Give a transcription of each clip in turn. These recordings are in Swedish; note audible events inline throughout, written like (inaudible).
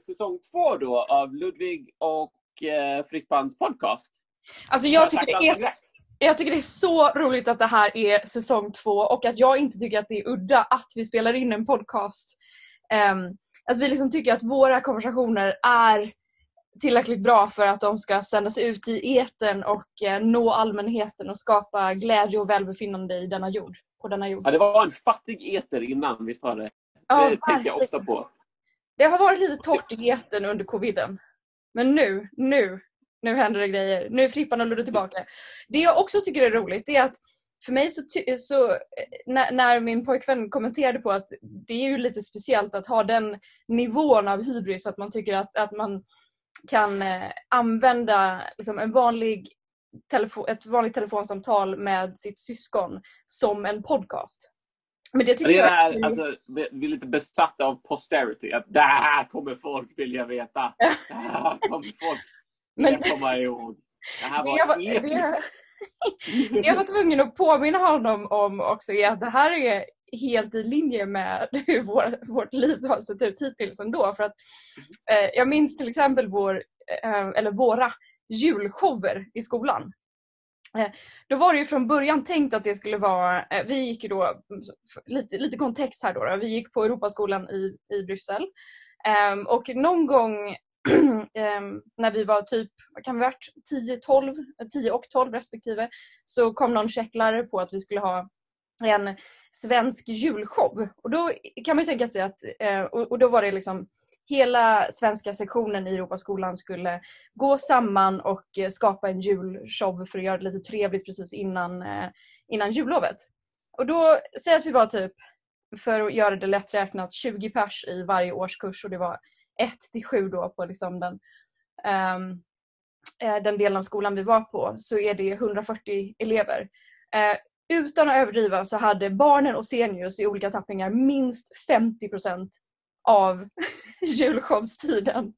säsong två då av Ludvig och eh, Frippans podcast. Alltså jag tycker, det är, jag tycker det är så roligt att det här är säsong två och att jag inte tycker att det är udda att vi spelar in en podcast. Um, att vi liksom tycker att våra konversationer är tillräckligt bra för att de ska sändas ut i etern och eh, nå allmänheten och skapa glädje och välbefinnande i denna jord, på denna jord. Ja, det var en fattig eter innan, visst var det? Ja, det tänker jag ofta på. Det har varit lite torrt i etern under coviden. Men nu, nu, nu händer det grejer. Nu är Frippan och Ludde tillbaka. Det jag också tycker är roligt är att för mig så, så när, när, min pojkvän kommenterade på att det är ju lite speciellt att ha den nivån av hybris att man tycker att, att man kan eh, använda liksom, en vanlig telefon, ett vanligt telefonsamtal med sitt syskon som en podcast. Men det tycker det är, jag... Alltså, vi är lite besatta av posterity. Att det här kommer folk vilja veta. Det här kommer folk (laughs) vilja Men... komma ihåg. Det här (laughs) var, var episkt. Det jag (laughs) var tvungen att påminna honom om också är att det här är helt i linje med hur vår, vårt liv har sett ut hittills ändå. För att, eh, jag minns till exempel vår, eh, eller våra julshower i skolan. Eh, då var det ju från början tänkt att det skulle vara, eh, vi gick ju då, mm, lite, lite kontext här då, då, vi gick på Europaskolan i, i Bryssel. Ehm, och någon gång (clears throat) ehm, när vi var typ, vad kan vi varit, 10, 12, 10 och 12 respektive, så kom någon checklärare på att vi skulle ha en svensk julshow. Och då kan man ju tänka sig att, eh, och då var det liksom hela svenska sektionen i Europaskolan skulle gå samman och eh, skapa en julshow för att göra det lite trevligt precis innan, eh, innan jullovet. Och då, säg att vi var typ, för att göra det lätträknat, 20 pers i varje årskurs och det var 1 till 7 då på liksom den, um, den delen av skolan vi var på så är det 140 elever. Uh, utan att överdriva så hade barnen och seniors i olika tappningar minst 50 av (laughs) julshowstiden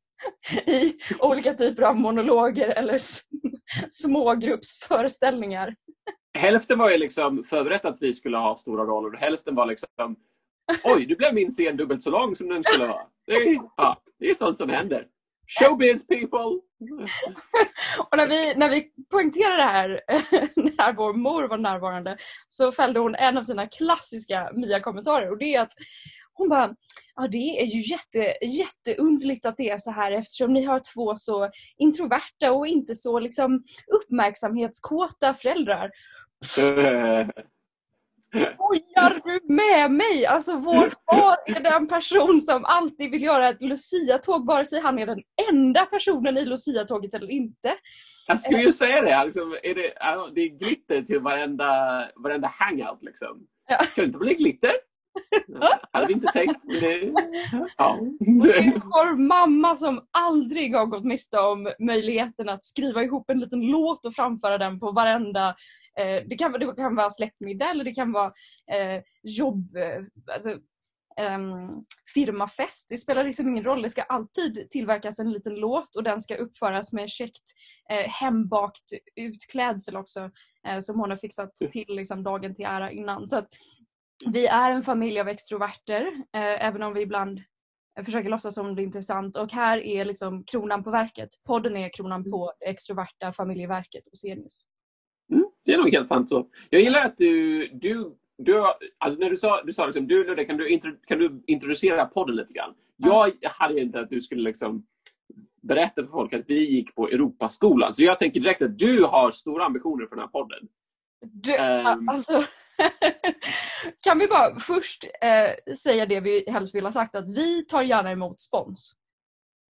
i olika typer av monologer eller (laughs) smågruppsföreställningar. Hälften var ju liksom förberett att vi skulle ha stora roller och hälften var liksom Oj, nu blev min scen dubbelt så lång som den skulle vara. Det är, ja, det är sånt som händer. Showbiz people! (laughs) och när vi, när vi poängterade det här när vår mor var närvarande så fällde hon en av sina klassiska Mia-kommentarer och det är att hon bara, ja det är ju jätte, jätteunderligt att det är så här eftersom ni har två så introverta och inte så liksom uppmärksamhetskåta föräldrar. (laughs) Skojar du med mig? Alltså vår far är den person som alltid vill göra ett Lucia-tåg vare sig han är den enda personen i Lucia-tåget eller inte. Jag skulle ju säga det, liksom, är det, det är glitter till varenda, varenda hangout. Liksom. Ja. Ska det inte bli glitter? Hade inte tänkt. Men det, (laughs) ja. Vår mamma som aldrig har gått miste om möjligheten att skriva ihop en liten låt och framföra den på varenda eh, det, kan, det kan vara släktmiddag eller det kan vara eh, jobb, eh, alltså, um, firmafest. Det spelar liksom ingen roll. Det ska alltid tillverkas en liten låt och den ska uppföras med käckt eh, hembakt utklädsel också eh, som hon har fixat till liksom, dagen till ära innan. Så att, vi är en familj av extroverter, eh, även om vi ibland försöker låtsas som det är intressant. Och här är liksom kronan på verket. Podden är kronan på det extroverta familjeverket hos Enius. Mm, det är nog helt sant så. Jag gillar att du, du, du alltså när du sa, du sa liksom, du Ludde, kan du, kan du introducera podden lite grann? Jag hade inte att du skulle liksom berätta för folk att vi gick på Europaskolan. Så jag tänker direkt att du har stora ambitioner för den här podden. Du, um, alltså, (laughs) kan vi bara först eh, säga det vi helst vill ha sagt att vi tar gärna emot spons.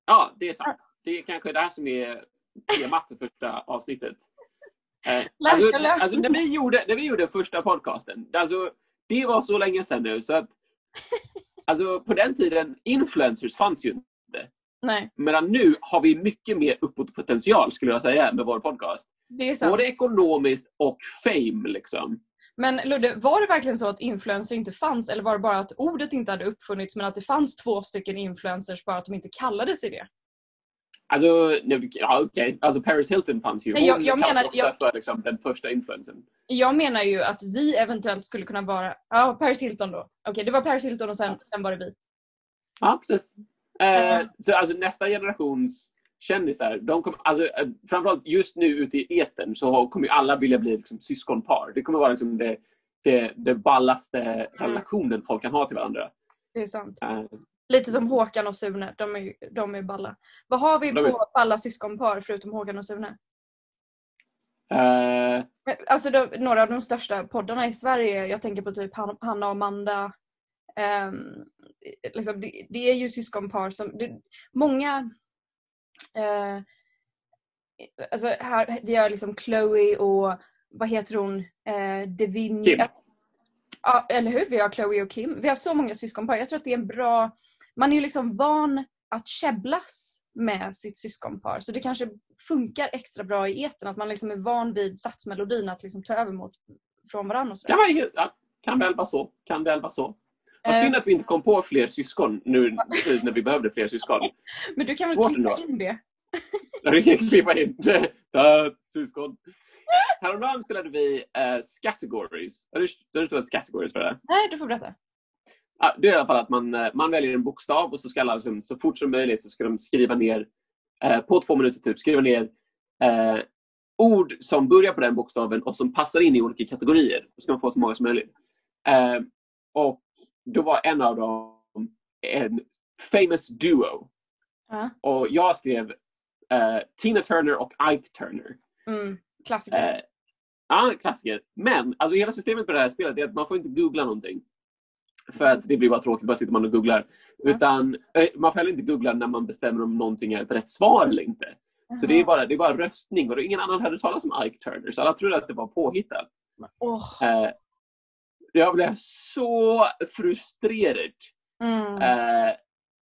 Ja, det är sant. Det är kanske det här som är temat för första avsnittet. Eh, alltså, alltså, när, vi gjorde, när vi gjorde första podcasten, alltså, det var så länge sedan nu så att (laughs) alltså, på den tiden, influencers fanns ju inte. Nej. Medan nu har vi mycket mer uppåtpotential skulle jag säga med vår podcast. Det är sant. Både ekonomiskt och fame. Liksom. Men Ludde, var det verkligen så att influencer inte fanns eller var det bara att ordet inte hade uppfunnits men att det fanns två stycken influencers bara att de inte kallade sig det? Alltså, ja, okej. Alltså Paris Hilton fanns ju. Jag- Hon jag kallas menar- jag- för liksom, den första influensen. Jag menar ju att vi eventuellt skulle kunna vara... Ja, Paris Hilton då. Okej, det var Paris Hilton och sen, sen var det vi. Ja, precis. Eh, Mm. så alltså nästa generations kändisar, de kommer, alltså, eh, framförallt just nu ute i etern så kommer alla vilja bli liksom, syskonpar. Det kommer vara liksom, det, det, det ballaste relationen folk kan ha till varandra. Det är sant. Eh, Lite som Håkan och Sune. De är, de är balla. Vad har vi De är- på alla syskonpar förutom Håkan och Sune? eh, Alltså de, några av de största poddarna i Sverige. Jag tänker på typ Han- Hanna och Amanda. Ehm, liksom, det, det är ju syskonpar som... Det, många... eh, alltså här, vi har liksom Chloe och vad heter hon? Uh, Devin. Kim. Ja, eller hur? Vi har Chloe och Kim. Vi har så många syskonpar. Jag tror att det är en bra... Man är ju liksom van att käbblas med sitt syskonpar. Så det kanske funkar extra bra i etern att man liksom är van vid satsmelodin att liksom ta över mot, från varandra. Och sådär. helt- ja, kan väl vara så. Kan väl vara så. Vad Eh. synd att vi inte kom på fler syskon nu när vi behövde fler syskon. Men du kan väl klippa in det? Vi kan klippa in det. syskon. Häromdagen spelade vi uh, Scattergories. Har du, har du spelat Scattergories för det? Nej, du får berätta. Ja, det är i alla fall att man, eh, man väljer en bokstav och så ska alla liksom, så fort som möjligt så ska de skriva ner, eh, på två minuter typ, skriva ner eh, ord som börjar på den bokstaven och som passar in i olika kategorier. Då ska man få så många som möjligt. Eh, och då var en av dem en famous duo. Ja. Och jag skrev eh, Tina Turner och Ike Turner. Mm, klassiker. Eh, ja, klassiker. Men alltså, hela systemet med det här spelet är att man får inte googla någonting. För att det blir bara tråkigt, bara sitter man och googlar. Utan eh, man får heller inte googla när man bestämmer om någonting är ett rätt svar eller inte. Så det är bara, det är bara röstning och ingen annan hade talat om Ike Turner så alla trodde att det var påhittat. Åh, Eh, jag blev så frustrerad. mm. Eh,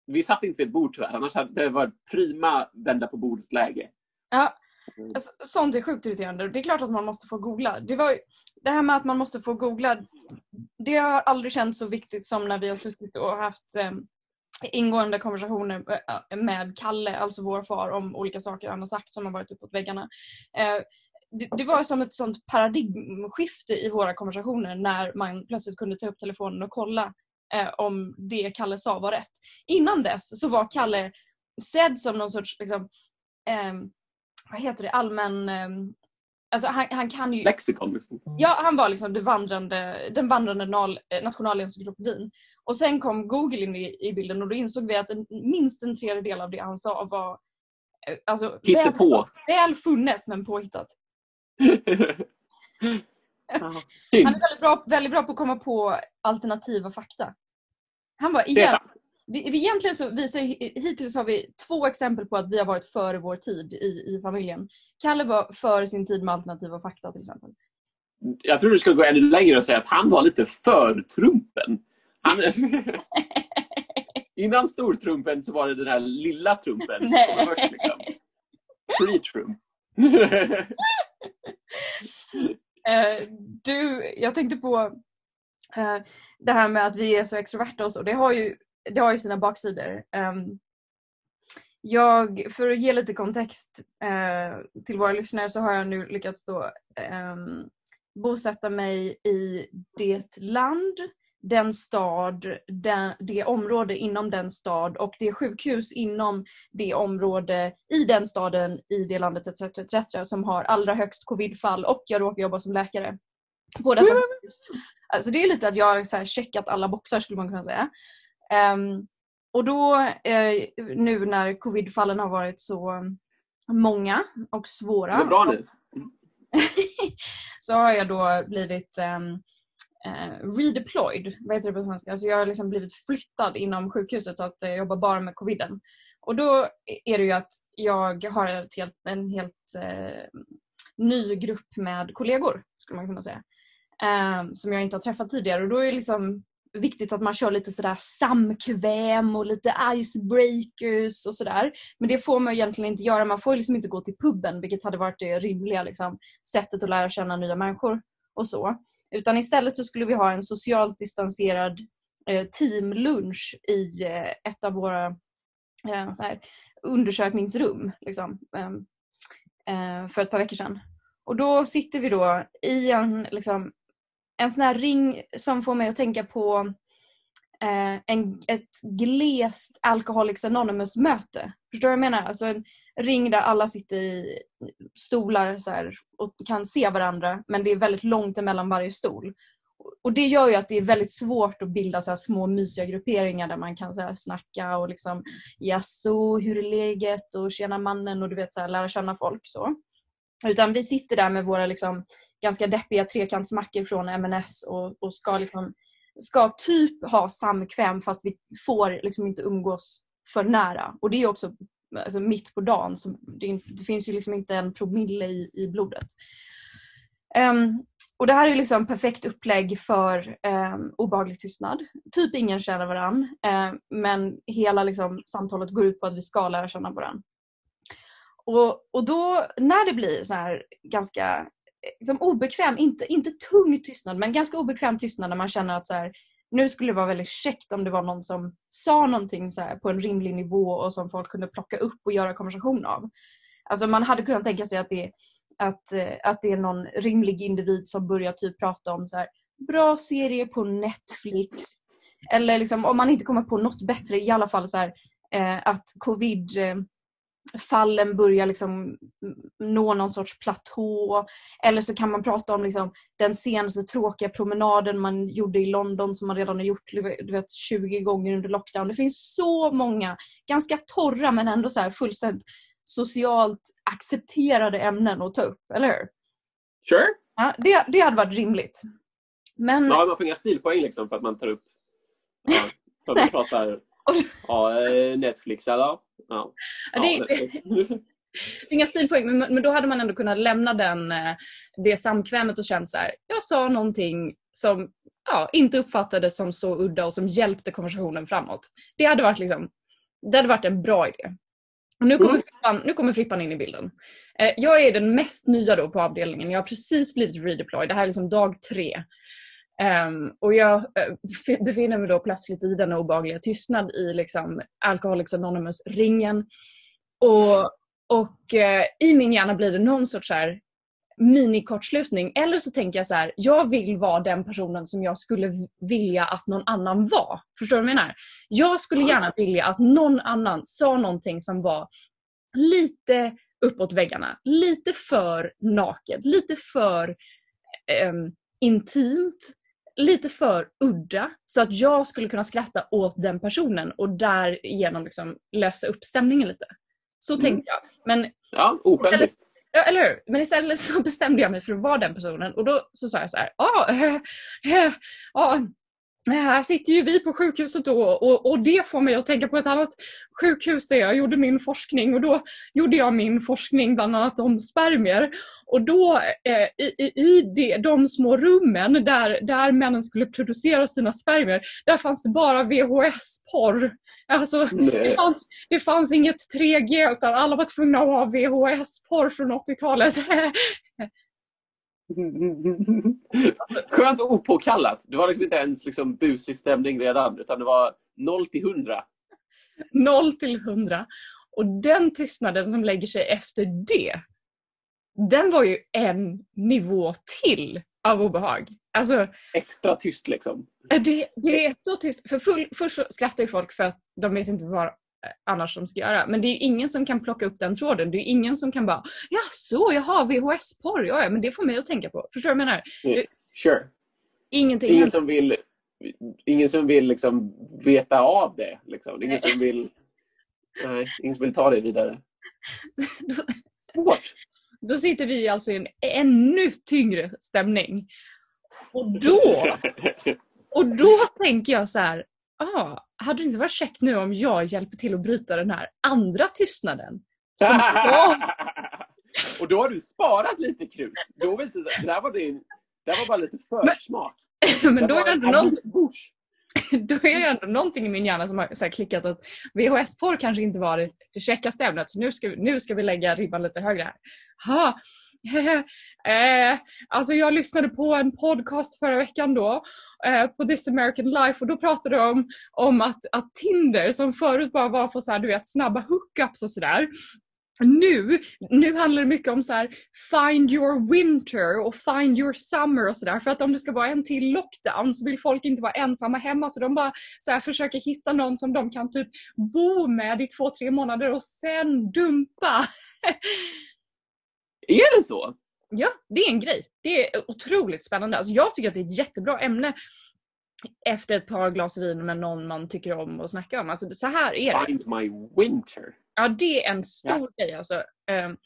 vi satt inte vid ett bord tyvärr, annars hade det varit prima vända på bordet läge. Ja, Mm. alltså, sånt är sjukt irriterande. Det är klart att man måste få googla. Det, var, det här med att man måste få googla, det har aldrig känts så viktigt som när vi har suttit och haft eh, ingående konversationer eh, med Kalle, alltså vår far, om olika saker han har sagt som har varit uppåt väggarna. Eh, det, det var som ett sånt paradigmskifte i våra konversationer när man plötsligt kunde ta upp telefonen och kolla eh, om det Kalle sa var rätt. Innan dess så var Kalle sedd som någon sorts liksom, ehm, vad heter det, allmän... ehm, alltså han, han kan ju... Lexikon liksom. Ja, han var liksom det vandrande, den vandrande nal, eh, nationalencyklopedin. Och sen kom Google in i, i bilden och då insåg vi att en, minst en tredjedel av det han sa var eh, alltså, väl, väl funnet men påhittat. Ja, Han är väldigt bra, väldigt bra på att komma på alternativa fakta. Han är igen, vi, vi egentligen så visar hittills har vi två exempel på att vi har varit före vår tid i, i familjen. Kalle var före sin tid med alternativa fakta till exempel. Jag tror du skulle gå ännu längre och säga att han var lite för Trumpen. Han, (laughs) innan stortrumpen så var det den där lilla trumpen. Nej. liksom. Pre-Trump. (laughs) (laughs) Eh, du, jag tänkte på eh, det här med att vi är så extroverta och så. Det har ju, det har ju sina baksidor. Ehm, jag, för att ge lite kontext eh, till våra lyssnare så har jag nu lyckats då ehm, bosätta mig i det land, den stad, den, det område inom den stad och det sjukhus inom det område i den staden, i det landet etc. etc. som har allra högst covidfall och jag råkar jobba som läkare på detta sjukhus. Alltså det är lite att jag har så checkat alla boxar skulle man kunna säga. Ehm, och då eh, nu när covidfallen har varit så många och svåra Det är bra nu. (laughs) så har jag då blivit um, Eh, redeployed, vad heter det på svenska? Alltså jag har liksom blivit flyttad inom sjukhuset så att jag jobbar bara med coviden. Och då är det ju att jag har ett helt, en helt eh, ny grupp med kollegor, skulle man kunna säga. Eh, som jag inte har träffat tidigare och då är det liksom viktigt att man kör lite sådär samkväm och lite icebreakers och sådär. Men det får man egentligen inte göra. Man får liksom inte gå till puben vilket hade varit det rimliga liksom, sättet att lära känna nya människor och så. Utan istället så skulle vi ha en socialt distanserad eh, teamlunch i eh, ett av våra eh, så här, undersökningsrum liksom, ehm, för ett par veckor sedan. Och då sitter vi då i en, liksom, en sån här ring som får mig att tänka på en, ett glest Alcoholics Anonymous-möte. Förstår du vad jag menar? Alltså en ring där alla sitter i stolar så här, och kan se varandra men det är väldigt långt emellan varje stol. Och Det gör ju att det är väldigt svårt att bilda så små mysiga grupperingar där man kan så här, snacka och liksom jaså, hur är läget och tjena mannen och du vet så här, lära känna folk. så. Utan vi sitter där med våra liksom, ganska deppiga trekantsmackor från MNS och, och ska liksom ska typ ha samkväm fast vi får liksom inte umgås för nära. Och det är också alltså, mitt på dagen. Så det, det, finns ju liksom inte en promille i, i blodet. Um, och Det här är liksom perfekt upplägg för um, obehaglig tystnad. Typ ingen känner varann. Um, men hela liksom, samtalet går ut på att vi ska lära känna varann. Och, och då när det blir så här ganska eh, liksom obekväm, inte, inte tung tystnad men ganska obekväm tystnad när man känner att så här, nu skulle det vara väldigt käckt om det var någon som sa någonting så här, på en rimlig nivå och som folk kunde plocka upp och göra konversation av. Alltså man hade kunnat tänka sig att det, att, eh, att det är någon rimlig individ som börjar typ prata om så här, bra serier på Netflix. Eller liksom, om man inte kommer på något bättre, i alla fall så här, eh, att covid eh, fallen börjar liksom nå någon sorts platå. Eller så kan man prata om liksom den senaste tråkiga promenaden man gjorde i London som man redan har gjort du vet, 20 gånger under lockdown. Det finns så många ganska torra men ändå så här fullständigt socialt accepterade ämnen att ta upp, eller hur? Sure. Ja, det, det hade varit rimligt. Men... Ja, man får inga stilpoäng liksom för att man tar upp (laughs) ja, för att man pratar (laughs) ja, eh, Netflix eller? Ja. ja det, är, (laughs) inga stilpoäng, men, men då hade man ändå kunnat lämna den, eh, det samkvämet och känt så här, jag sa någonting som ja, inte uppfattades som så udda och som hjälpte konversationen framåt. Det hade varit, liksom, det hade varit en bra idé. Och nu, kommer mm. Frippan, nu kommer Frippan in i bilden. Eh, jag är den mest nya då på avdelningen. Jag har precis blivit redeployed. Det här är liksom dag tre. Um, och jag uh, befinner mig då plötsligt i den obehagliga tystnad i liksom Alcoholics Anonymous-ringen. Och, och uh, i min hjärna blir det någon sorts här minikortslutning. Eller så tänker jag så här, jag vill vara den personen som jag skulle vilja att någon annan var. Förstår du vad jag menar? Jag skulle gärna vilja att någon annan sa någonting som var lite uppåt väggarna. Lite för naket, lite för um, intimt lite för udda så att jag skulle kunna skratta åt den personen och därigenom liksom lösa upp stämningen lite. Så mm. tänkte jag. Men ja, osjälviskt. Ja, eller hur? Men istället så (laughs) bestämde jag mig för att vara den personen och då så sa jag så här, ah, (laughs) äh, äh, här sitter ju vi på sjukhuset då och, och det får mig att tänka på ett annat sjukhus där jag gjorde min forskning och då gjorde jag min forskning bland annat om spermier. Och då eh, i, i de, de små rummen där, där männen skulle producera sina spermier, där fanns det bara VHS-porr. Alltså, det fanns, det fanns inget 3G utan alla var tvungna att ha VHS-porr från 80-talet. (laughs) (laughs) Skönt opåkallat. Det var liksom inte ens liksom busig stämning redan utan det var 0 till 100. 0 till 100. Och den tystnaden som lägger sig efter det, den var ju en nivå till av obehag. Alltså, Extra tyst liksom. Det, det är så tyst. För full, först skrattar ju folk för att de vet inte vad annars de ska göra. Men det är ingen som kan plocka upp den tråden. Det är ingen som kan bara ja så jaha VHS-porr, ja, ja men det får mig att tänka på. Förstår du vad jag menar? Mm. Sure. Ingenting. Ingen som vill, ingen som vill liksom veta av det. Liksom. Ingen som vill nej, ingen som vill ta det vidare. (laughs) Svårt. Då sitter vi alltså i en ännu tyngre stämning. Och då, (laughs) och då tänker jag så här, ah, hade det inte varit käckt nu om jag hjälper till att bryta den här andra tystnaden? (laughs) och då har du sparat lite krut. Då visade det, där var det, där var bara lite försmak. (laughs) Men, men då är det ändå någon, (laughs) då är det ändå någonting i min hjärna som har så klickat att VHS-porr kanske inte var det, det käckaste ämnet så nu ska, nu ska vi lägga ribban lite högre här. Ha, eh, alltså jag lyssnade på en podcast förra veckan då eh, på This American Life och då pratade de om, om att, att Tinder som förut bara var på så här, du vet, snabba hookups och sådär nu, nu handlar det mycket om så här, find your winter och find your summer och sådär. För att om det ska vara en till lockdown så vill folk inte vara ensamma hemma så de bara så här, försöker hitta någon som de kan typ bo med i två, tre månader och sen dumpa. (laughs) Är det så? Ja, det är en grej. Det är otroligt spännande. Alltså jag tycker att det är ett jättebra ämne efter ett par glas vin med någon man tycker om att snacka om. Alltså så här är det. Find my winter. Ja, det är en stor ja. grej alltså. Um,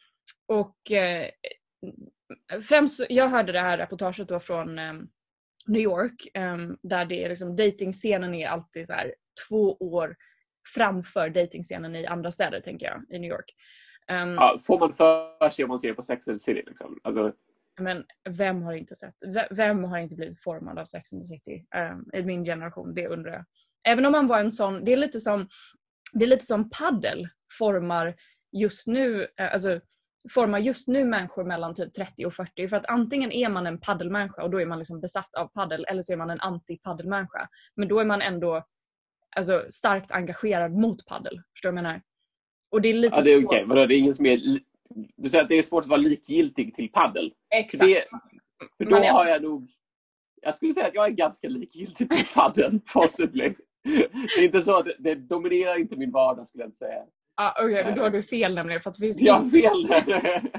och uh, främst, jag hörde det här reportaget då från um, New York um, där det är liksom datingscenen är alltid så här två år framför datingscenen i andra städer tänker jag, i New York. Um, ja, får man för sig om man ser på Sex and the City? Liksom? Alltså... Men vem har inte sett, vem har inte blivit formad av Sex and the City um, i min generation? Det undrar jag. Även om man var en sån, det är lite som, det är lite som paddel formar just nu, eh, alltså formar just nu människor mellan typ 30 och 40 för att antingen är man en paddelmänniska och då är man liksom besatt av paddel eller så är man en anti-paddelmänniska. Men då är man ändå alltså, starkt engagerad mot paddel. Förstår du vad jag menar? Och det är lite ja, det är okej. Okay. Det är ingen som är... Du säger att det är svårt att vara likgiltig till paddel. Exakt. Det, för då har jag nog... Jag skulle säga att jag är ganska likgiltig till paddel, (laughs) possibly. Det är inte så att det dominerar inte min vardag skulle jag inte säga. Ah, Okej, okay, då har du fel nämligen. För att det finns jag har fel.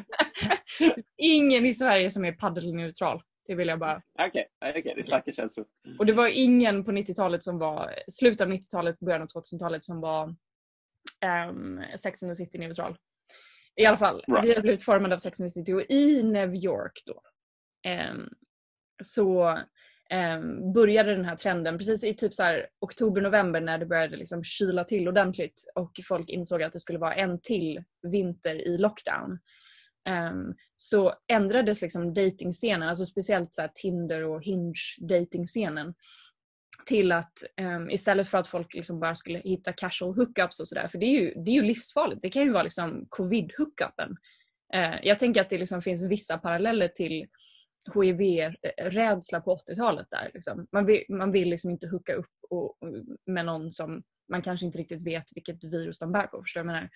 (laughs) ingen i Sverige som är paddelneutral. Det vill jag bara... Okej, okay, okay, det är starka känslor. Och det var ingen på 90-talet som var, slutet av 90-talet, början av 2000-talet som var um, Sex and the City neutral. I alla fall, right. vi blivit formade av Sex and the City och i New York då um, så um, började den här trenden precis i typ så oktober-november när det började liksom kyla till ordentligt och folk insåg att det skulle vara en till vinter i lockdown. Um, så ändrades liksom datingscenen, alltså speciellt så Tinder och Hinge datingscenen till att um, istället för att folk liksom bara skulle hitta casual hookups och sådär, för det är, ju, det är ju livsfarligt. Det kan ju vara liksom covid-hookupen. Uh, jag tänker att det liksom finns vissa paralleller till HIV-rädsla på 80-talet där. Liksom. Man vill, man vill liksom inte hooka upp och, med någon som man kanske inte riktigt vet vilket virus de bär på. Förstår du vad jag menar?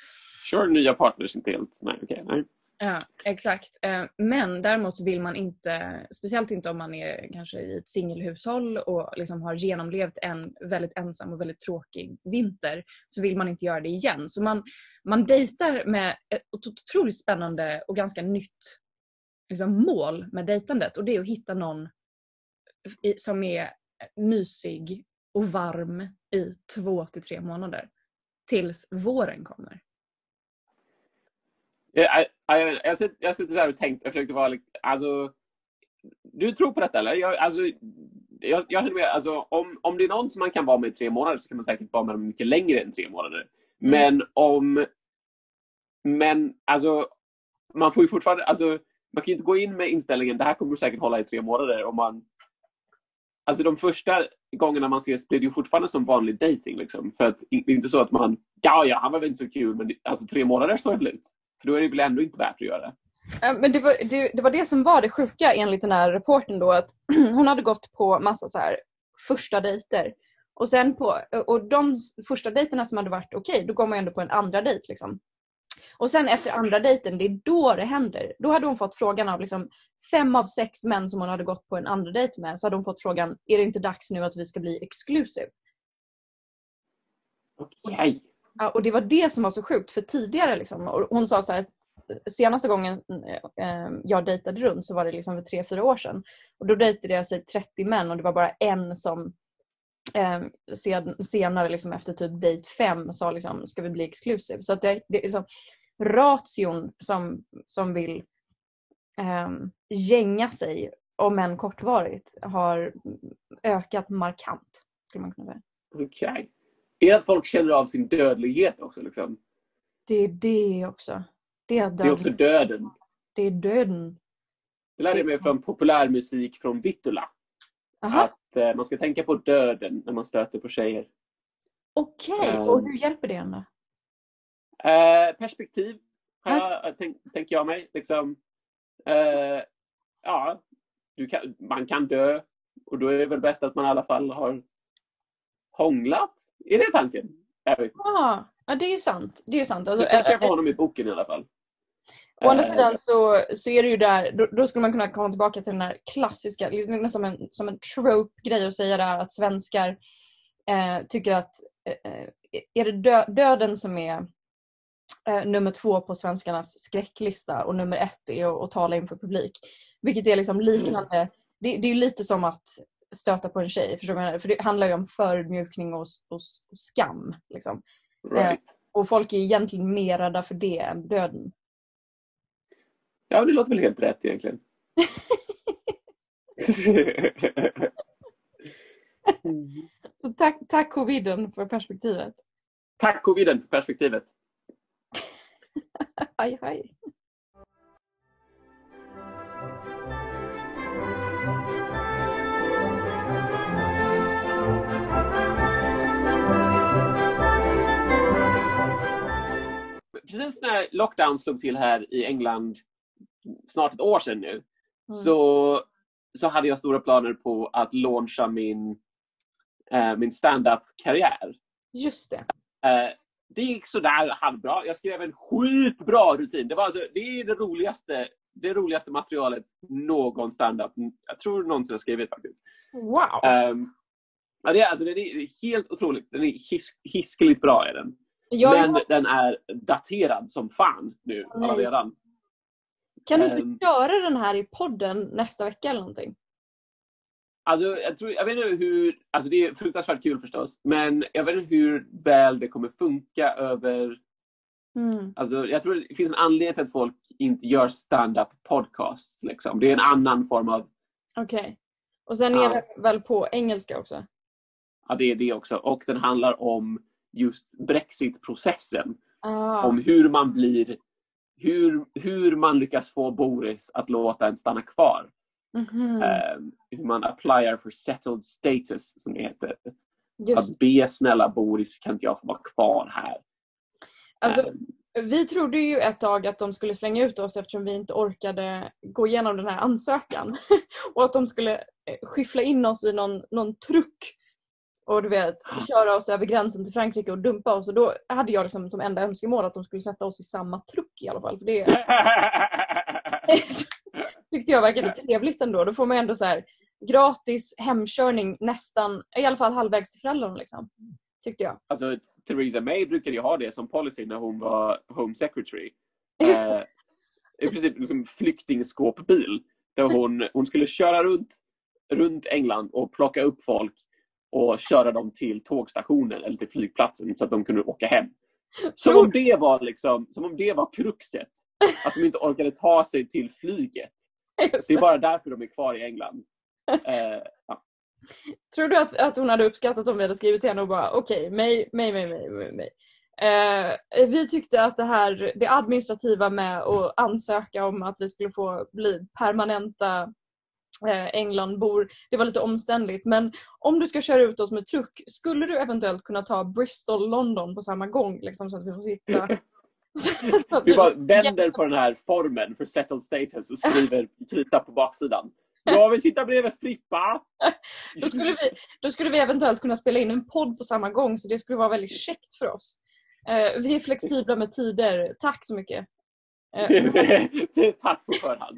Kör nya partners inte helt. Nej, okay, nej. Ja, exakt. Eh, men däremot så vill man inte, speciellt inte om man är kanske i ett singelhushåll och liksom har genomlevt en väldigt ensam och väldigt tråkig vinter, så vill man inte göra det igen. Så man, man dejtar med ett otroligt spännande och ganska nytt liksom, mål med dejtandet och det är att hitta någon som är mysig och varm i två till tre månader. Tills våren kommer. Jag, jag, jag, jag suttit där och tänkt, jag försökte vara alltså, Du tror på detta eller? Jag, alltså, jag, jag med, alltså, om, om det är någon som man kan vara med i tre månader så kan man säkert vara med dem mycket längre än tre månader. Mm. Men om... Men alltså, man får ju fortfarande, alltså, man kan ju inte gå in med inställningen det här kommer säkert hålla i tre månader om man Alltså de första gångerna man ses blir det ju fortfarande som vanlig dating liksom. För att det är inte så att man, ja ja, han var väl inte så kul, men alltså tre månader står det ut. För då är det väl ändå inte värt att göra det. Men det var det, det var det som var det sjuka enligt den här reporten då att (clears throat) hon hade gått på massa så här första dejter. Och sen på, och de första dejterna som hade varit okej, okay, då går man ändå på en andra dejt liksom. Och sen efter andra dejten, det är då det händer. Då hade hon fått frågan av liksom fem av sex män som hon hade gått på en andra dejt med, så hade hon fått frågan, är det inte dags nu att vi ska bli exclusive? Okej. Okay. Och det var det som var så sjukt för tidigare liksom, och hon sa så här, senaste gången eh, jag dejtade runt så var det liksom för tre, fyra år sedan. Och då dejtade jag sig 30 män och det var bara en som eh, senare liksom efter typ dejt fem sa liksom, ska vi bli exclusive? Så att det, det är liksom ration som, som vill eh, gänga sig, om än kortvarigt, har ökat markant. Skulle man kunna säga. Okej. Okay. Är det att folk känner av sin dödlighet också? Liksom? Det är det också. Det är, det är också döden. Det är döden. Det lärde jag mig från populärmusik från Vittula. Aha. Att eh, man ska tänka på döden när man stöter på tjejer. Okej, okay. um, och hur hjälper det en då? Eh, perspektiv, jag, tänk, tänker jag mig. Liksom, Eh, ja, kan, man kan dö och då är det väl bäst att man i alla fall har hånglat. Är det tanken? Jag inte. Ah, ja, det är ju sant. Det är ju sant. Alltså, Det kanske eh, var honom i boken i alla fall. Å andra Eh, sidan så, så är det ju där, då, då skulle man kunna komma tillbaka till den här klassiska, nästan som en, som en trope-grej att säga där att svenskar eh, tycker att eh, eh, är det dö, döden som är eh, nummer två på svenskarnas skräcklista och nummer ett är att, att tala inför publik. Vilket är liksom liknande, det, det är ju lite som att stöta på en tjej, förstår du? För det handlar ju om förödmjukning och, och, och skam. Liksom. right. Och folk är egentligen mer rädda för det än döden. Ja, det låter väl helt rätt egentligen. (laughs) Så tack, tack coviden för perspektivet. Tack coviden för perspektivet. (laughs) Hej hej. Precis när lockdown slog till här i England, snart ett år sedan nu, så, så hade jag stora planer på att launcha min, eh, min stand-up-karriär. Just det. Eh, det gick sådär halvbra. Jag skrev en skitbra rutin. Det, var alltså, det är det roligaste, det roligaste materialet någon stand-up jag tror någonsin har skrivit faktiskt. Wow. Ehm, ja, det, är, alltså, det är helt otroligt. Den är his, hiskeligt bra. Är den. Jag, Men den är daterad som fan nu Nej. redan. kan du inte ehm. göra den här i podden nästa vecka eller någonting? Alltså, jag, tror, jag vet inte hur, alltså det är fruktansvärt kul förstås, men jag vet inte hur väl det kommer funka över... Mm. Alltså, jag tror det finns en anledning till att folk inte gör stand-up podcast. Liksom. Det är en annan form av... Okej. Och sen är Ja. det väl på engelska också? Ja, det är det också. Och den handlar om just Brexit-processen. Ah. Om hur man blir... Hur, hur man lyckas få Boris att låta en stanna kvar. Mhm. Ehm, hur man applyar for settled status, som det heter. Just. Att be snälla Boris, kan inte jag få vara kvar här? Alltså, Ehm, vi trodde ju ett tag att de skulle slänga ut oss eftersom vi inte orkade gå igenom den här ansökan. (laughs) och att de skulle eh, skyffla in oss i någon, någon truck och du vet, köra oss över gränsen till Frankrike och dumpa oss. Och då hade jag liksom som enda önskemål att de skulle sätta oss i samma truck i alla fall. För det (laughs) (laughs) tyckte jag verkade trevligt ändå. Då får man ändå så här gratis hemkörning nästan, i alla fall halvvägs till föräldrarna liksom. Tyckte jag. alltså, Theresa May brukade ju ha det som policy när hon var Home Secretary. Eh, I princip liksom flyktingskåpbil. Där hon, hon skulle köra runt, runt England och plocka upp folk och köra dem till tågstationen eller till flygplatsen så att de kunde åka hem. Som om det var, liksom, som om det var kruxet. Att de inte orkade ta sig till flyget. Det är bara därför de är kvar i England. Eh, ja. Tror du att, att hon hade uppskattat om vi hade skrivit till henne och bara okej, mig, mig, mig, mig, mig, mig. Eh, vi tyckte att det här, det administrativa med att ansöka om att vi skulle få bli permanenta eh, Englandbor, det var lite omständligt. Men om du ska köra ut oss med truck, skulle du eventuellt kunna ta Bristol, London på samma gång? Liksom, så att vi får sitta... (laughs) vi- bara vänder på den här formen för settled status och skriver krita på baksidan. Jag vill sitta bredvid Frippa! (laughs) Då skulle, vi, då skulle vi eventuellt kunna spela in en podd på samma gång så det skulle vara väldigt käckt för oss. Eh, vi är flexibla med tider. Tack så mycket. Eh, det är tack på förhand.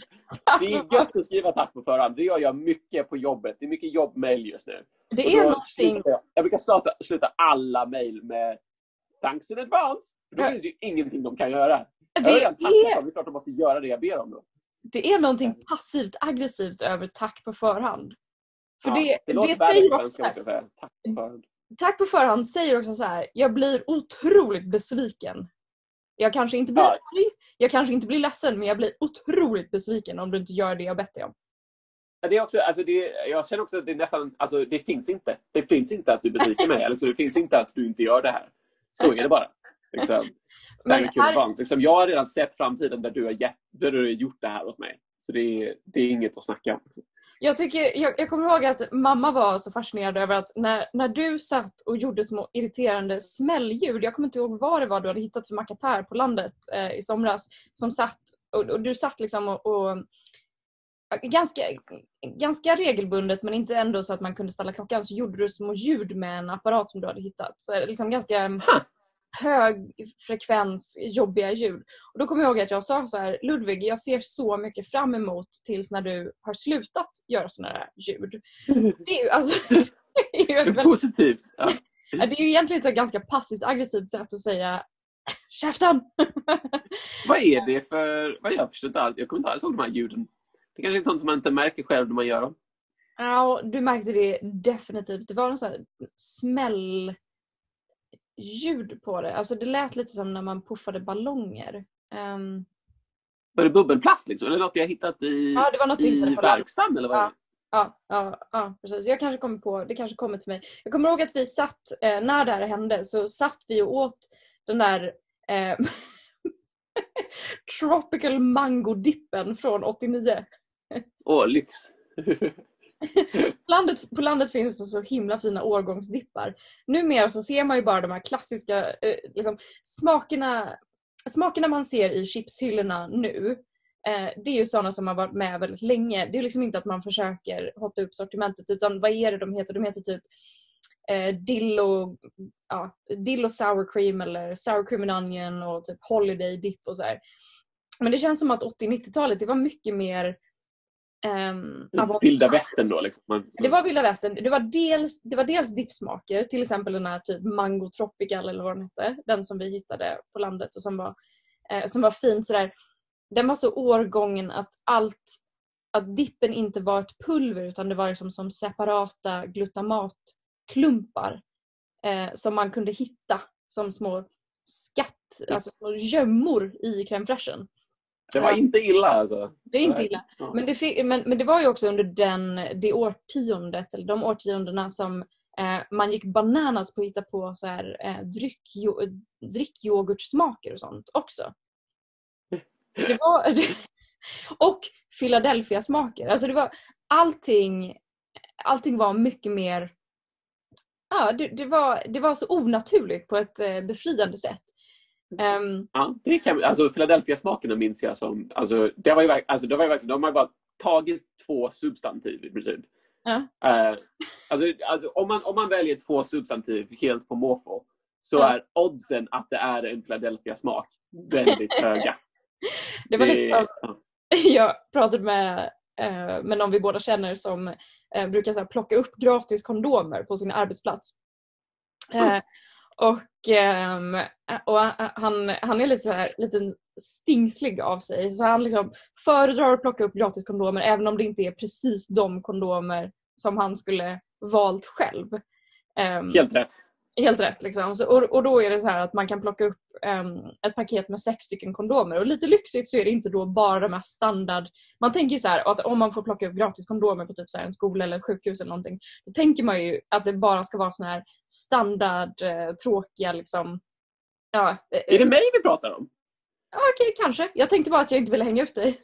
Det är gött att skriva tack på förhand. Det gör jag mycket på jobbet. Det är mycket jobbmail just nu. det är någonting... jag, jag brukar sluta, sluta alla mail med Thanks in advance. För då finns det ju ingenting de kan göra. Jag har Det redan tackat är. Det är klart de måste göra det jag ber om. Då. det är någonting passivt aggressivt över tack på förhand. För Ja, det, det, låter värre säger också här, jag säga. Tack på förhand. Tack på förhand säger också så här. Jag blir otroligt besviken. Jag kanske inte blir arg, jag kanske inte blir ledsen men jag blir otroligt besviken om du inte gör det jag bett dig om. Det är också, alltså det, jag känner också att det är nästan, alltså det finns inte. Det finns inte att du besviker mig. Alltså det finns inte att du inte gör det här. Så är det bara. Liksom. (laughs) Men här- liksom, jag har redan sett framtiden där du har, gett, där du har gjort det här åt mig. Så det är, det är inget att snacka om. Jag, tycker, jag, jag kommer ihåg att mamma var så fascinerad över att när, när du satt och gjorde små irriterande smällljud, jag kommer inte ihåg vad det var du hade hittat för mackapär på landet eh, i somras, som satt och, och du satt liksom och, och ganska, ganska regelbundet men inte ändå så att man kunde ställa klockan så gjorde du små ljud med en apparat som du hade hittat. Så liksom ganska Huh hög frekvens, jobbiga ljud. Och då kommer jag ihåg att jag sa så här, Ludvig jag ser så mycket fram emot tills när du har slutat göra sådana här ljud. Det är ju, alltså, (laughs) det är ju, Det är väldigt, positivt. Ja. det är ju egentligen ett ganska passivt aggressivt sätt att säga käften! (laughs) Vad är det för... Vad jag förstår inte alls. Jag kommer inte alls ihåg de här ljuden. Det kanske är sånt som man inte märker själv när man gör dem. Ja, du märkte det definitivt. Det var en sån här smäll ljud på det. Alltså det lät lite som när man puffade ballonger. Ehm, Var det bubbelplast liksom? Eller något jag hittat i, ja, det var något du i på verkstaden? Eller vad det? Ja, ja, ja, precis. Jag kanske kommer på, det kanske kommer till mig. Jag kommer ihåg att vi satt, eh, när det här hände, så satt vi och åt den där eh, (laughs) Tropical Mango Dippen från 89. Åh, lyx. (laughs) (laughs) landet, på landet finns det så himla fina årgångsdippar. Numera så ser man ju bara de här klassiska eh, liksom, smakerna, smakerna man ser i chipshyllorna nu. Eh, det är ju sådana som har varit med väldigt länge. Det är liksom inte att man försöker hotta upp sortimentet utan vad är det de heter? De heter typ eh, dill, och, ja, dill och sour cream eller sour cream and onion och typ holiday dip och så här. Men det känns som att 80-90-talet det var mycket mer ehm, Vilda västern då liksom. Man, det var vilda västern. Det var dels, det var dels dippsmaker, till exempel den här typ Mango Tropical eller vad den hette. Den som vi hittade på landet och som var, eh, som var fin sådär. Den var så årgången att allt, att dippen inte var ett pulver utan det var liksom som separata glutamatklumpar eh, som man kunde hitta som små skatt, alltså små gömmor i crème fraichen. Det var inte illa alltså. Det är inte illa. Men det, fi- men, men det var ju också under den, det årtiondet, eller de årtiondena som eh, man gick bananas på att hitta på så här, eh, dryck, jo, drickyoghurtsmaker och sånt också. (laughs) Det var, (laughs) och Philadelphia-smaker. Alltså det var allting, allting var mycket mer Ja, det, det, var, det var så onaturligt på ett eh, befriande sätt. Ehm, Ja, det kan, alltså Philadelphia-smakerna minns jag som... Alltså, det var ju, alltså, det var ju verkligen... De har bara tagit två substantiv i princip. Ja. Eh, alltså, alltså, om, man, om man väljer två substantiv helt på måfå så Ja. är oddsen att det är en Philadelphia-smak väldigt höga. (laughs) det var lite som ja. (laughs) jag pratade med, eh, med någon vi båda känner som eh, brukar så här, plocka upp gratis kondomer på sin arbetsplats. Mm och ehm, och han, han är lite, så här, lite stingslig av sig så han liksom föredrar att plocka upp gratis kondomer även om det inte är precis de kondomer som han skulle valt själv. Ehm, Helt rätt. Helt rätt. Liksom. Så, och, och då är det så här att man kan plocka upp em, ett paket med sex stycken kondomer. Och lite lyxigt så är det inte då bara de här standard... Man tänker ju så här att om man får plocka upp gratis kondomer på typ så här en skola eller sjukhus eller någonting. Då tänker man ju att det bara ska vara såna här standard, eh, tråkiga liksom... Ja, eh, Är det mig vi pratar om? ja, okej kanske. Jag tänkte bara att jag inte ville hänga ut dig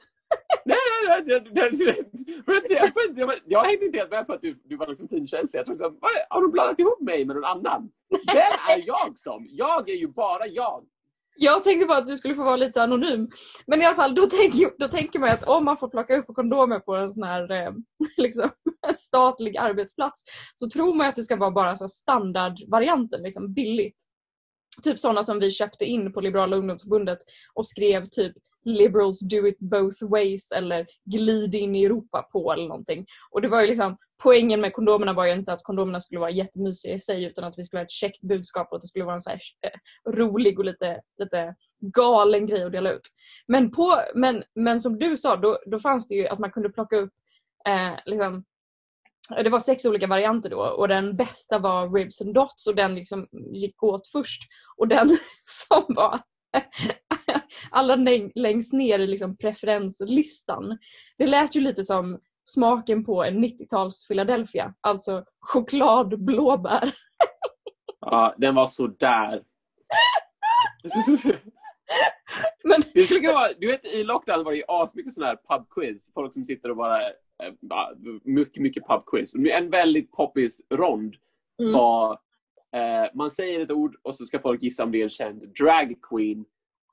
jag- hängde inte helt med på att du, du var liksom finkänslig. Jag trodde liksom, har du blandat ihop mig med någon annan? Vem är jag som? Jag är ju bara jag. Jag tänkte bara att du skulle få vara lite anonym. Men i alla fall, då tänker, då tänker man att om man får plocka upp kondomer på en sån här eh, (laughs) liksom, statlig arbetsplats så tror man att det ska vara bara så här standardvarianten, liksom billigt. Typ sådana som vi köpte in på Liberala ungdomsförbundet och skrev typ “Liberals do it both ways” eller “Glid in i Europa på” eller någonting. Och det var ju liksom, poängen med kondomerna var ju inte att kondomerna skulle vara jättemysiga i sig utan att vi skulle ha ett käckt budskap och att det skulle vara en så här, eh, rolig och lite, lite galen grej att dela ut. Men, på, men, men som du sa, då, då fanns det ju att man kunde plocka upp eh, liksom, eh, det var sex olika varianter då och den bästa var ribs and dots och den liksom gick åt först. Och den (laughs) som var (laughs) allra läng- längst ner i liksom preferenslistan. Det lät ju lite som smaken på en 90-tals Philadelphia. Alltså choklad, blåbär. (laughs) Ja, den var så där. (laughs) Men Det skulle vara, du vet i lockdown var det ju asmycket sådana här pubquiz. Folk som sitter och bara, eh, bara mycket, mycket pubquiz. En väldigt poppis rond Mm. var, eh, man säger ett ord och så ska folk gissa om det är en känd drag queen.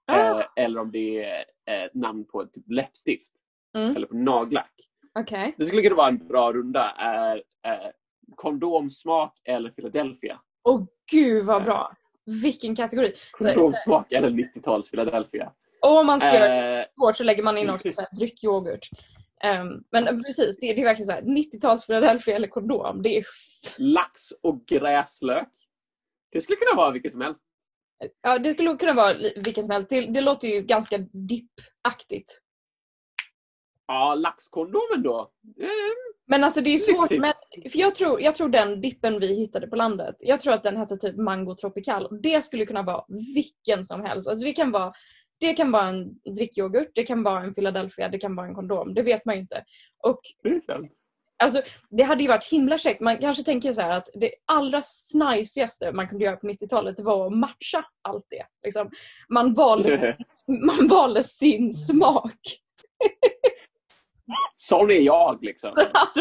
Ah. Eh, eller om det är eh, ett namn på ett typ läppstift. Mm. Eller på nagellack. Okej. Det skulle kunna vara en bra runda. Är eh, kondomsmak eller Philadelphia. Åh gud vad bra! Vilken kategori! Kondomsmak eller 90-tals Philadelphia. om man ska göra det Eh, svårt så lägger man in också (laughs) dryckyoghurt. Ehm, men precis, det, det är verkligen så här 90-tals Philadelphia eller kondom. Det är, lax och gräslök. Det skulle kunna vara vilket som helst. ja, det skulle kunna vara vilken som helst. Det, det låter ju ganska dippaktigt. Ja, laxkondomen då. Eh, Men alltså det är svårt. Lyxigt. Men, för jag, tror, jag tror den dippen vi hittade på landet, jag tror att den hette typ Mango Tropical. Och Det skulle kunna vara vilken som helst. Alltså det, kan vara, det kan vara en drickyoghurt, det kan vara en Philadelphia, det kan vara en kondom. Det vet man ju inte. Och. Alltså, det hade ju varit himla käckt. Man kanske tänker så här att det allra snajsigaste man kunde göra på 90-talet var att matcha allt det. Liksom. Man, valde, sin- (laughs) man valde sin smak. (laughs) Sån är jag liksom. (laughs) Här,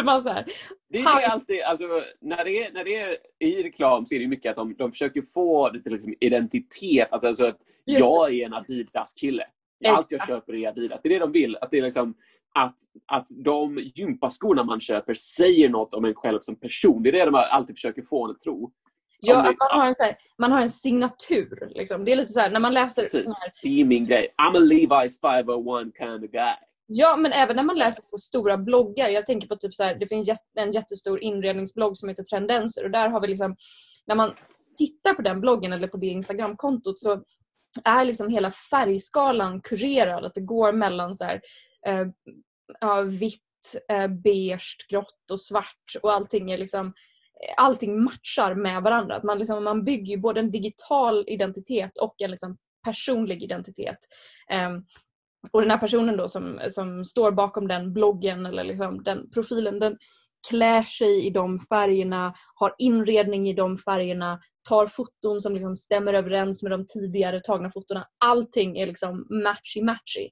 Det är alltid, alltså, när, det är, när det är i reklam så är det mycket att de, de försöker få det till liksom, identitet. Att, alltså, att Just jag är en Adidas-kille. Allt jag köper är Adidas. Det är det de vill. Att, det är liksom, att, att de gympaskorna man köper säger något om en själv som person. Det är det de alltid försöker få en att tro. ja, att man, har en, så här, man har en signatur. Liksom. Det är lite så här, när man läser Precis. här, Det är min grej. I'm a Levi's 501 kind of guy. Ja, men även när man läser så stora bloggar. Jag tänker på typ så här, det finns en jättestor inredningsblogg som heter Trendenser och där har vi liksom, när man tittar på den bloggen eller på det Instagramkontot så är liksom hela färgskalan kurerad. Att det går mellan så här, eh, ja, vitt, eh, beige, grått och svart och allting är liksom eh, allting matchar med varandra. Att man, liksom, man bygger ju både en digital identitet och en liksom personlig identitet. Ehm, och den här personen då som, som står bakom den bloggen eller liksom den profilen, den klär sig i de färgerna, har inredning i de färgerna, tar foton som liksom stämmer överens med de tidigare tagna fotona. Allting är liksom matchy-matchy.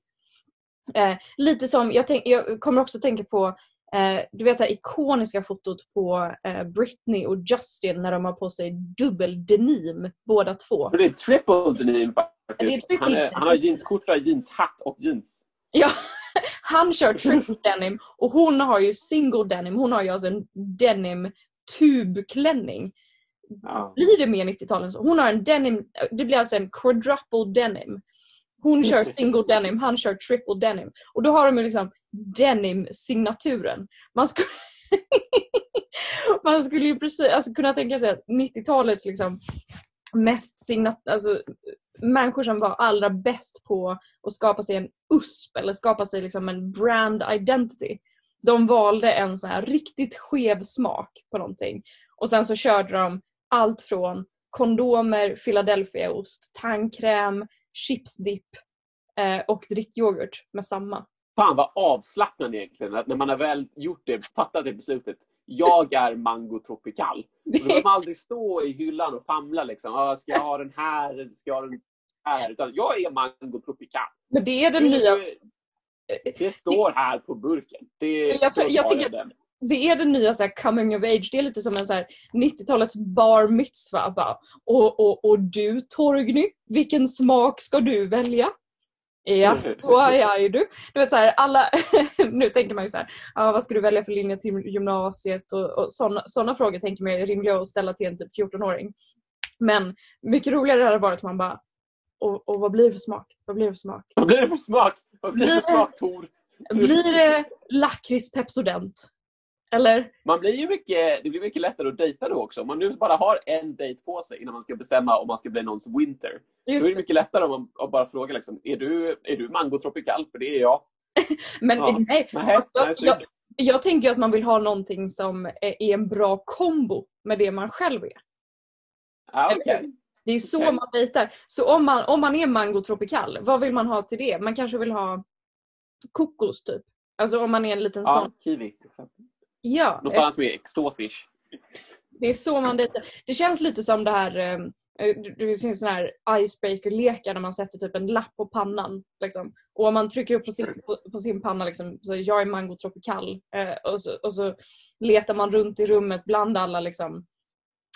Eh, lite som, jag, tänk, jag kommer också tänka på eh, du vet det här ikoniska fotot på eh, Britney och Justin när de har på sig dubbel denim båda två. Det är triple denim faktiskt. triple Han, är, han har jeansskjorta, jeanshatt och jeans. Ja, (laughs) han kör triple denim och hon har ju single denim. Hon har ju alltså en denim tubklänning. Ja. Blir det mer 90-tal än så? Hon har en denim, det blir alltså en quadruple denim. Hon kör single denim, han kör triple denim. Och då har de ju liksom denim-signaturen. Man skulle, (laughs) man skulle ju precis alltså, kunna tänka sig att 90-talets liksom mest signat, alltså människor som var allra bäst på att skapa sig en USP eller skapa sig liksom en brand identity. De valde en så här riktigt skev smak på någonting. Och sen så körde de allt från kondomer, Philadelphiaost, tandkräm, chipsdipp eh, och drickyoghurt med samma. Fan vad avslappnande egentligen. Att när man har väl gjort det, fattat det beslutet. Jag är mango tropical. (laughs) Då behöver man aldrig stå i hyllan och famla liksom. Ah, ska jag ha den här eller ska jag ha den här? Utan jag är mango tropical. Men det är den nya Det står här på burken. Det, Jag tror- jag tar tycker. Det är den nya så här, coming of age. Det är lite som en så här 90-talets bar mitzva. Bara. Och, och, och du Torgny, vilken smak ska du välja? Ja, (laughs) så är du. Du vet så här, alla, (laughs) nu tänker man ju så här, ah, vad ska du välja för linje till gymnasiet? Och, och sådana frågor tänker man är rimliga att ställa till en typ 14-åring. Men mycket roligare hade varit om man bara, och, och vad blir det för smak? Vad blir det för smak? Vad blir det för smak? Vad blir det för smak Tor? Blir det lakrits Pepsodent? Eller? Man blir ju mycket, det blir mycket lättare att dejta då också. Om man nu bara har en dejt på sig innan man ska bestämma om man ska bli någons winter. Då är Just det mycket lättare om man bara frågar liksom, är du, är du mango tropical? För det är jag. (laughs) Men Ja. nej, Nej, Alltså, nej, jag, jag, tänker att man vill ha någonting som är en bra kombo med det man själv är. Ja, okej. Det är så Okej. man dejtar. Så om man, om man är mango tropical, vad vill man ha till det? Man kanske vill ha kokos typ. Alltså om man är en liten Ja, sån. kiwi. exempel. Ja, Något eh, annat som är exotiskt. det är så man dejtar. Det känns lite som det här eh, det det finns såna här icebreaker-lekar när man sätter typ en lapp på pannan. Liksom. Och om man trycker upp på sin, på, på sin panna liksom, så jag är mango tropical eh, och, så, och så letar man runt i rummet bland alla liksom,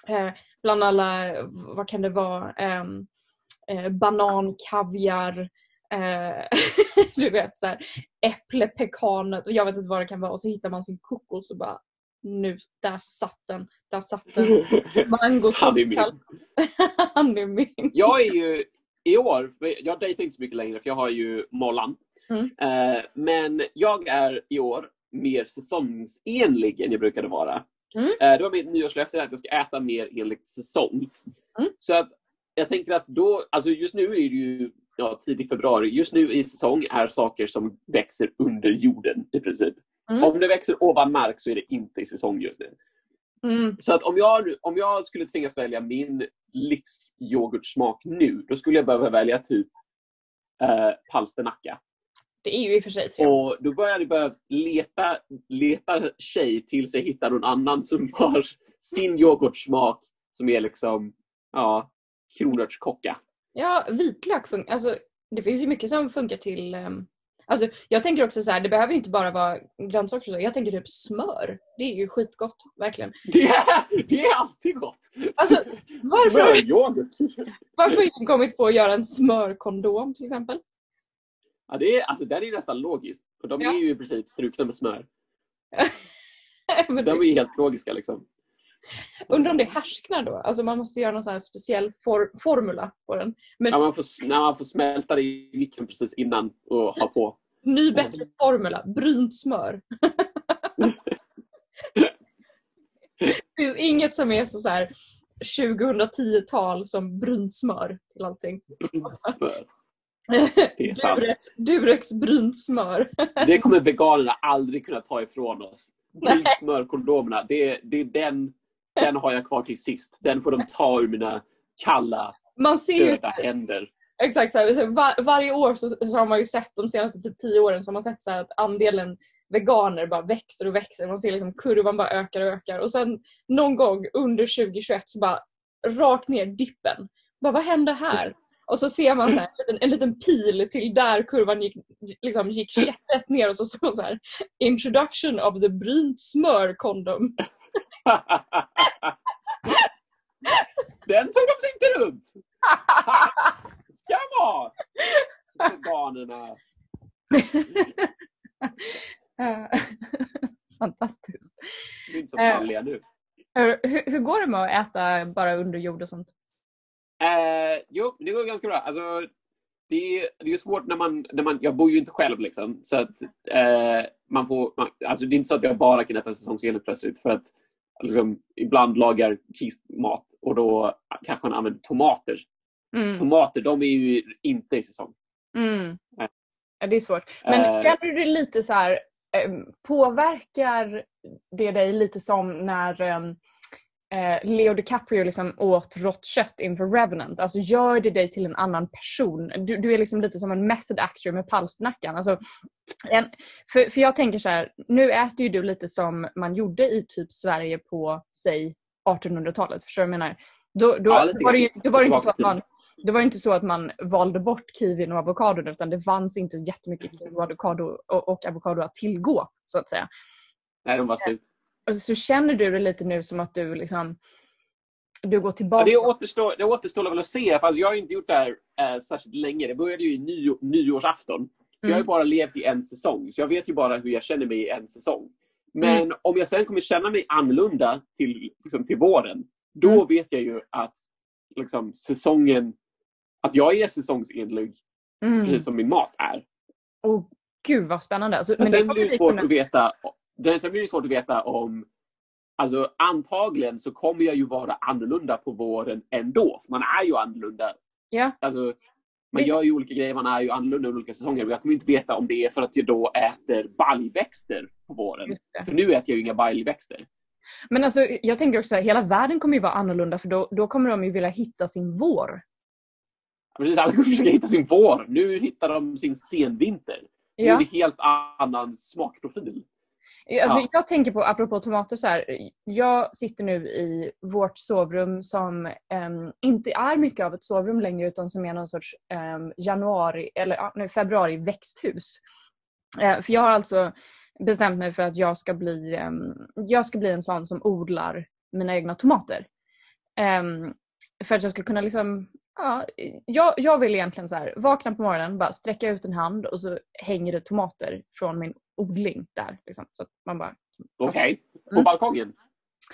eh, bland alla, vad kan det vara, ehm, eh, banan, kaviar, eh, (laughs) du vet så här, äpple, pekanet och jag vet inte vad det kan vara och så hittar man sin kokos och bara nu, där satt den, där satt den. (laughs) Mango Han är min. (laughs) Han är min. Jag är ju i år, jag dejtar inte så mycket längre för jag har ju mollan. Mm. Eh, men jag är i år mer säsongsenlig än jag brukade vara. Mm. Eh, det var mitt nyårslöfte att jag ska äta mer enligt säsong. Mm. Så att jag tänker att då, alltså just nu är det ju ja, tidig februari. Just nu i säsong är saker som växer under jorden i princip. Mm. Om det växer ovan mark så är det inte i säsong just nu. Mm. Så att om jag, om jag skulle tvingas välja min livsyoghurtsmak nu, då skulle jag behöva välja typ eh, palsternacka. Det är ju i och för sig trevligt. Och då börjar jag behöva leta, leta tjej tills jag hittar någon annan som har sin yoghurtsmak som är liksom, ja, kronärtskocka. Ja, vitlök funkar. Alltså, det finns ju mycket som funkar till... ehm, Alltså, jag tänker också så här, det behöver inte bara vara grönsaker. Så. Jag tänker typ smör. Det är ju skitgott, verkligen. Det är, det är alltid gott! Alltså, varför, Smöryoghurt! varför har ingen kommit på att göra en smörkondom till exempel? Ja, det är, alltså, det är ju nästan logiskt. För de Ja. är ju i princip strukna med smör. (laughs) De är ju helt logiska liksom. (laughs) undrar om det härsknar då? Alltså man måste göra någon speciell for, formula på den. Men Ja, man får, när man får smälta det i mikron precis innan och ha på. ny bättre formula, brynt smör. (laughs) det finns inget som är så, så här 2010-tal som brynt smör till allting. Smör. (laughs) Det är sant. Durex, Durex brynt smör. Det kommer veganerna aldrig kunna ta ifrån oss. Brynsmörkondomerna, det, det är den, den har jag kvar till sist. Den får de ta ur mina kalla, Man ser ju döda händer. exakt så här, så var, varje år så, så har man ju sett de senaste typ tio åren så har man sett så att andelen veganer bara växer och växer. Man ser liksom kurvan bara ökar och ökar och sen någon gång under 2021 så bara rakt ner dippen. Bara, vad hände här? Och så ser man så här, en, liten, en liten pil till där kurvan gick, liksom, gick käpprätt ner och så står så här Introduction of the brynt smör condom. (laughs) Den tog de sig inte runt! Ska vara! Veganerna. (laughs) Eh, Fantastiskt. Det är inte som Eh. manliga nu. Eh, Hur, hur går det med att äta bara under jord och sånt? Eh, jo, det går ganska bra. Alltså, det, är, det är svårt när man, när man... Jag bor ju inte själv liksom. Så att eh, man får... Man, alltså, det är inte så att jag bara kan äta säsongsenligt plötsligt. För att liksom, ibland lagar Kis mat och då kanske man använder tomater. Mm. Tomater, de är ju inte i säsong. Mm. Ja, det är svårt. Men Eh. känner du lite så här, em, påverkar det dig lite som när em, eh, Leo DiCaprio liksom åt rått kött inför Revenant? Alltså gör det dig till en annan person? Du, du är liksom lite som en method actor med palsternackan. Alltså, en, för, för jag tänker så här, nu äter ju du lite som man gjorde i typ Sverige på, säg 1800-talet. Förstår du vad jag menar? Då, då, Ja, lite var det, då var det inte så att man det var inte så att man valde bort kiwin och avokadon utan det fanns inte jättemycket kiwi och avokado, och, och avokado att tillgå så att säga. Nej, de var slut. Och så känner du det lite nu som att du liksom du går Ja, tillbaka. det, återstår, det återstår väl att se. Fast jag har inte gjort det här eh, särskilt länge. Det började ju i ny, nyårsafton. Så jag har Mm. bara levt i en säsong. Så jag vet ju bara hur jag känner mig i en säsong. Men Mm. om jag sen kommer känna mig annorlunda till, liksom, till våren. Då Mm. vet jag ju att liksom, säsongen... Att jag är säsongsenlig Mm. precis som min mat är. Åh, gud vad spännande. Alltså, Men sen blir det svårt kunna- att veta. Det- Sen blir det svårt att veta om... Alltså antagligen så kommer jag ju vara annorlunda på våren ändå. För man är ju annorlunda. Ja. Alltså, man Visst. gör ju olika grejer, man är ju annorlunda under olika säsonger. Och jag kommer inte veta om det är för att jag då äter baljväxter på våren. För nu äter jag ju inga baljväxter. Men alltså, jag tänker också att hela världen kommer ju vara annorlunda för då, då kommer de ju vilja hitta sin vår. Precis, alla kommer försöka hitta sin vår. Nu hittar de sin senvinter. Nu är Ja. det helt annan smakprofil. Alltså, Ja. Jag tänker på, apropå tomater, så här, jag sitter nu i vårt sovrum som em, inte är mycket av ett sovrum längre utan som är någon sorts em, januari, eller nej, februari växthus. Eh, för jag har alltså bestämt mig för att jag ska bli, em, jag ska bli en sån som odlar mina egna tomater. För att jag ska kunna liksom Ja, jag, jag vill egentligen så här, vakna på morgonen, bara sträcka ut en hand och så hänger det tomater från min odling där. Liksom. Så att man bara, Okej. På Mm. balkongen?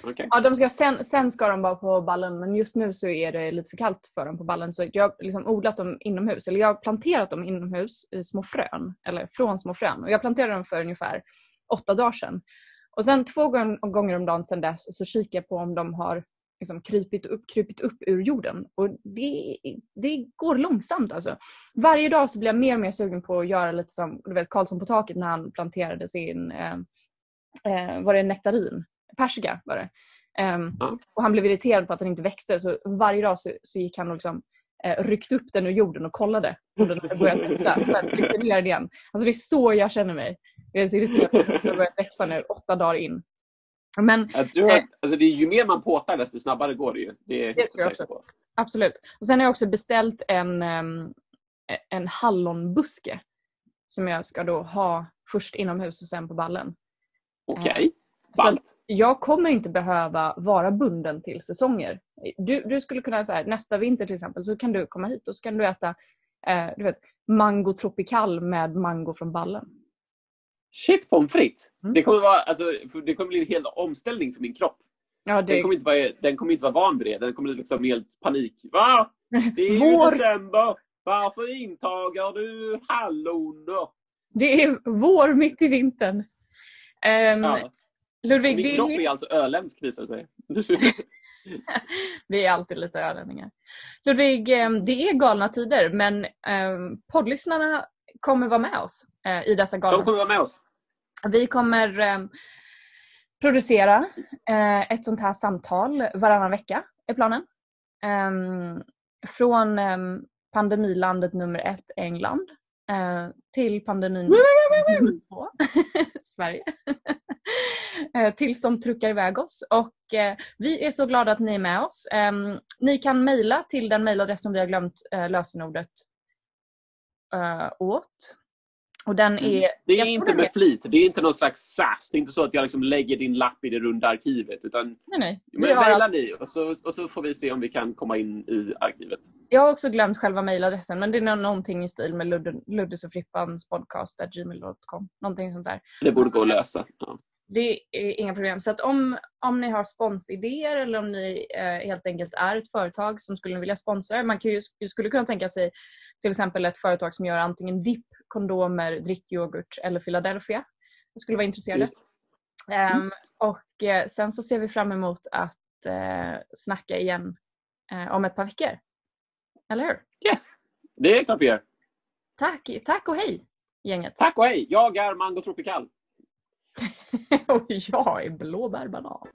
Okej. ja, de ska, sen, sen ska de vara på ballen men just nu så är det lite för kallt för dem på ballen så jag har liksom odlat dem inomhus. Eller jag har planterat dem inomhus i små frön. Eller från små frön. Och jag planterade dem för ungefär åtta dagar sedan. Och sen två gång- gånger om dagen sedan dess så kikar jag på om de har liksom krypit, upp, krypit upp ur jorden. Och det, det går långsamt alltså. Varje dag så blir jag mer och mer sugen på att göra lite som du vet, Karlsson på taket när han planterade sin, eh, eh, var det nektarin? Persika var det. Ehm, Ja. Och han blev irriterad på att den inte växte så varje dag så, så gick han och liksom, eh, ryckte upp den ur jorden och kollade om den hade börjat växa. Sen ryckte ner den igen. Alltså det är så jag känner mig. Jag är så irriterad på att den har börjat växa nu åtta dagar in. Men Jag tror att, alltså det är ju mer man påtar desto snabbare går det ju. Det, är Det jag också. på. Absolut. Och sen har jag också beställt en, ehm, en hallonbuske som jag ska då ha först inomhus och sen på ballen. Okej. Så Ballt. att jag kommer inte behöva vara bunden till säsonger. Du, du skulle kunna säga nästa vinter till exempel så kan du komma hit och så kan du äta eh, du vet, mango tropical med mango från ballen. Shit pommes frites. Mm. Det kommer vara, alltså, det kommer bli en hel omställning för min kropp. Ja, Den det, kommer inte vara, den kommer inte vara van vid det. Den kommer liksom helt panik. Va? (laughs) Det är ju Vår- december. Varför intagar du halloner? det är vår mitt i vintern. Ehm, Ja. Ludvig, Min det kropp är, alltså öländsk visar sig. (laughs) vi är alltid lite ölänningar. Ludvig, ehm, det är galna tider men ehm, poddlyssnarna kommer vara med oss eh, i dessa galna De kommer vara med oss. Vi kommer eh, producera eh, ett sånt här samtal varannan vecka, är planen. Ehm, från eh, pandemilandet nummer ett, England, till pandemin nummer två, (laughs) Sverige. (laughs) tills de truckar iväg oss. Och vi är så glada att ni är med oss. Ehm, ni kan mejla till den mejladress som vi har glömt lösenordet eh, åt. Och den är... Mm. Det är jag tror inte med flit. Det är inte någon slags SAS. Det är inte så att jag liksom lägger din lapp i det runda arkivet. Utan Nej, nej. Men mejla ni och så, och så får vi se om vi kan komma in i arkivet. Jag har också glömt själva mejladressen men det är nå- någonting i stil med Ludde- Luddes och Frippans podcast gmail.com. Någonting sånt där. Det borde gå att lösa. Ja. Det är inga problem. Så att om, om ni har sponsidéer eller om ni eh, helt enkelt är ett företag som skulle vilja sponsra. Man kan ju, skulle kunna tänka sig till exempel ett företag som gör antingen dipp, kondomer, drickyoghurt eller Philadelphia. Jag skulle vara intresserade. Just. Ehm, och eh, sen så ser vi fram emot att eh, snacka igen eh, om ett par veckor. Eller hur? Yes, det är klart vi gör. Tack, tack och hej gänget. Tack och hej. Jag är Mango Tropical. (laughs) och jag är blåbärbanan.